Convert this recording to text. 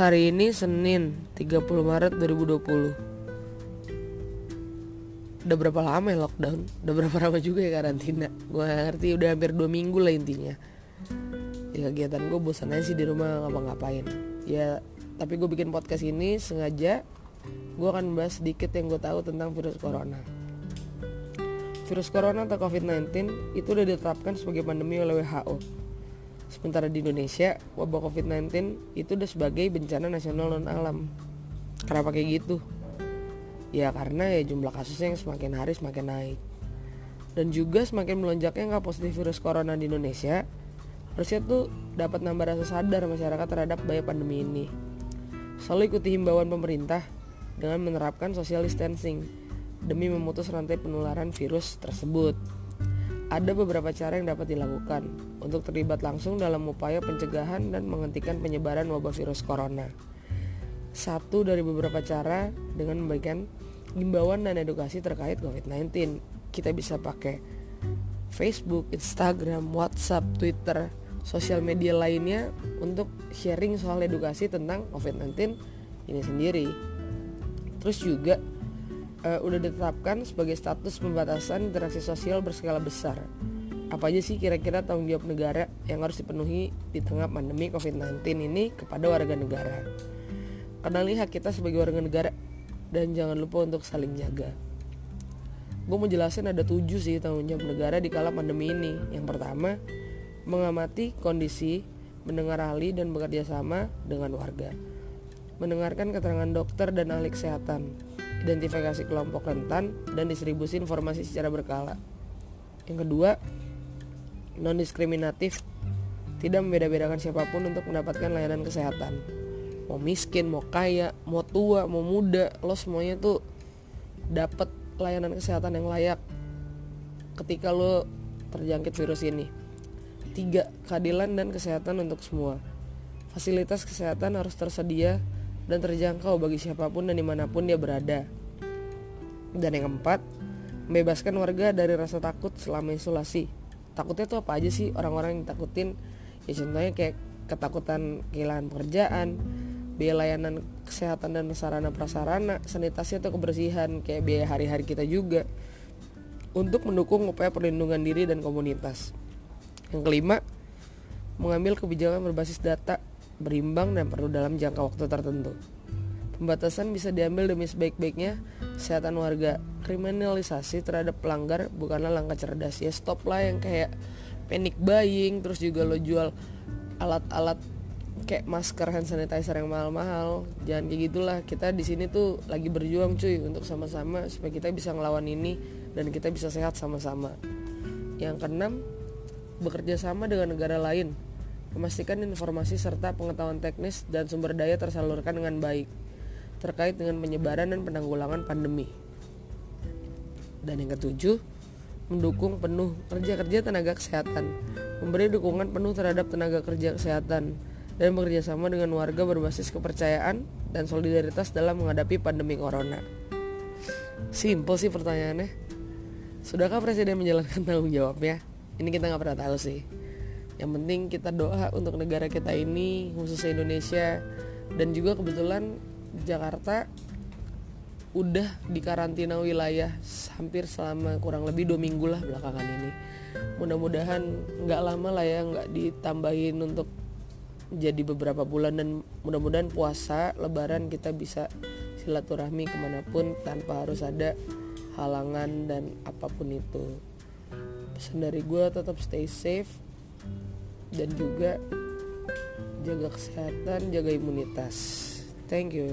Hari ini Senin 30 Maret 2020 Udah berapa lama ya lockdown? Udah berapa lama juga ya karantina? Gue ngerti udah hampir 2 minggu lah intinya. Ya kegiatan gue bosan aja sih di rumah ngapa-ngapain. Ya tapi gue bikin podcast ini sengaja Gue akan bahas sedikit yang gue tahu tentang virus corona. Virus corona atau COVID-19 itu udah ditetapkan sebagai pandemi oleh WHO Sementara di Indonesia, wabah COVID-19 itu udah sebagai bencana nasional non alam. Kenapa kayak gitu? Ya karena ya jumlah kasusnya yang semakin hari semakin naik. Dan juga semakin melonjaknya nggak positif virus corona di Indonesia, harusnya tuh dapat nambah rasa sadar masyarakat terhadap bahaya pandemi ini. Selalu ikuti himbauan pemerintah dengan menerapkan social distancing demi memutus rantai penularan virus tersebut. Ada beberapa cara yang dapat dilakukan untuk terlibat langsung dalam upaya pencegahan dan menghentikan penyebaran wabah virus corona. Satu dari beberapa cara dengan memberikan himbauan dan edukasi terkait COVID-19. Kita bisa pakai Facebook, Instagram, WhatsApp, Twitter, sosial media lainnya untuk sharing soal edukasi tentang COVID-19 ini sendiri. Terus juga uh, udah ditetapkan sebagai status pembatasan interaksi sosial berskala besar. Apa aja sih kira-kira tanggung jawab negara yang harus dipenuhi di tengah pandemi COVID-19 ini kepada warga negara? Kenali hak kita sebagai warga negara dan jangan lupa untuk saling jaga. Gue mau jelasin ada tujuh sih tanggung jawab negara di kala pandemi ini. Yang pertama, mengamati kondisi, mendengar ahli dan bekerja sama dengan warga. Mendengarkan keterangan dokter dan ahli kesehatan identifikasi kelompok rentan, dan distribusi informasi secara berkala. Yang kedua, non-diskriminatif, tidak membeda-bedakan siapa pun untuk mendapatkan layanan kesehatan. Mau miskin, mau kaya, mau tua, mau muda, lo semuanya tuh dapat layanan kesehatan yang layak ketika lo terjangkit virus ini. Tiga, keadilan dan kesehatan untuk semua. Fasilitas kesehatan harus tersedia dan terjangkau bagi siapa pun dan di mana pun dia berada. Dan yang keempat, membebaskan warga dari rasa takut selama isolasi. Takutnya tuh apa aja sih orang-orang yang takutin? Ya contohnya kayak ketakutan kehilangan pekerjaan, biaya layanan kesehatan dan sarana prasarana, sanitasi atau kebersihan, kayak biaya hari-hari kita juga. Untuk mendukung upaya perlindungan diri dan komunitas. Yang kelima, mengambil kebijakan berbasis data berimbang dan perlu dalam jangka waktu tertentu. Pembatasan bisa diambil demi sebaik-baiknya kesehatan warga. Kriminalisasi terhadap pelanggar bukanlah langkah cerdas ya. Stop lah yang kayak panic buying, terus juga lo jual alat-alat kayak masker hand sanitizer yang mahal-mahal. Jangan kayak gitulah. Kita di sini tuh lagi berjuang cuy untuk sama-sama supaya kita bisa ngelawan ini dan kita bisa sehat sama-sama. Yang keenam, bekerja sama dengan negara lain memastikan informasi serta pengetahuan teknis dan sumber daya tersalurkan dengan baik terkait dengan penyebaran dan penanggulangan pandemi. Dan yang ketujuh, mendukung penuh kerja-kerja tenaga kesehatan, memberi dukungan penuh terhadap tenaga kerja kesehatan, dan bekerja sama dengan warga berbasis kepercayaan dan solidaritas dalam menghadapi pandemi corona. Simpel sih pertanyaannya. Sudahkah Presiden menjalankan tanggung jawabnya? Ini kita nggak pernah tahu sih yang penting kita doa untuk negara kita ini khususnya Indonesia. Dan juga kebetulan Jakarta udah di karantina wilayah hampir selama kurang lebih dua minggu lah belakangan ini. Mudah-mudahan nggak lama lah ya nggak ditambahin untuk jadi beberapa bulan. Dan mudah-mudahan puasa lebaran kita bisa silaturahmi ke mana pun tanpa harus ada halangan dan apa pun itu. Pesan dari gue tetap stay safe dan juga jaga kesehatan, jaga imunitas. Thank you.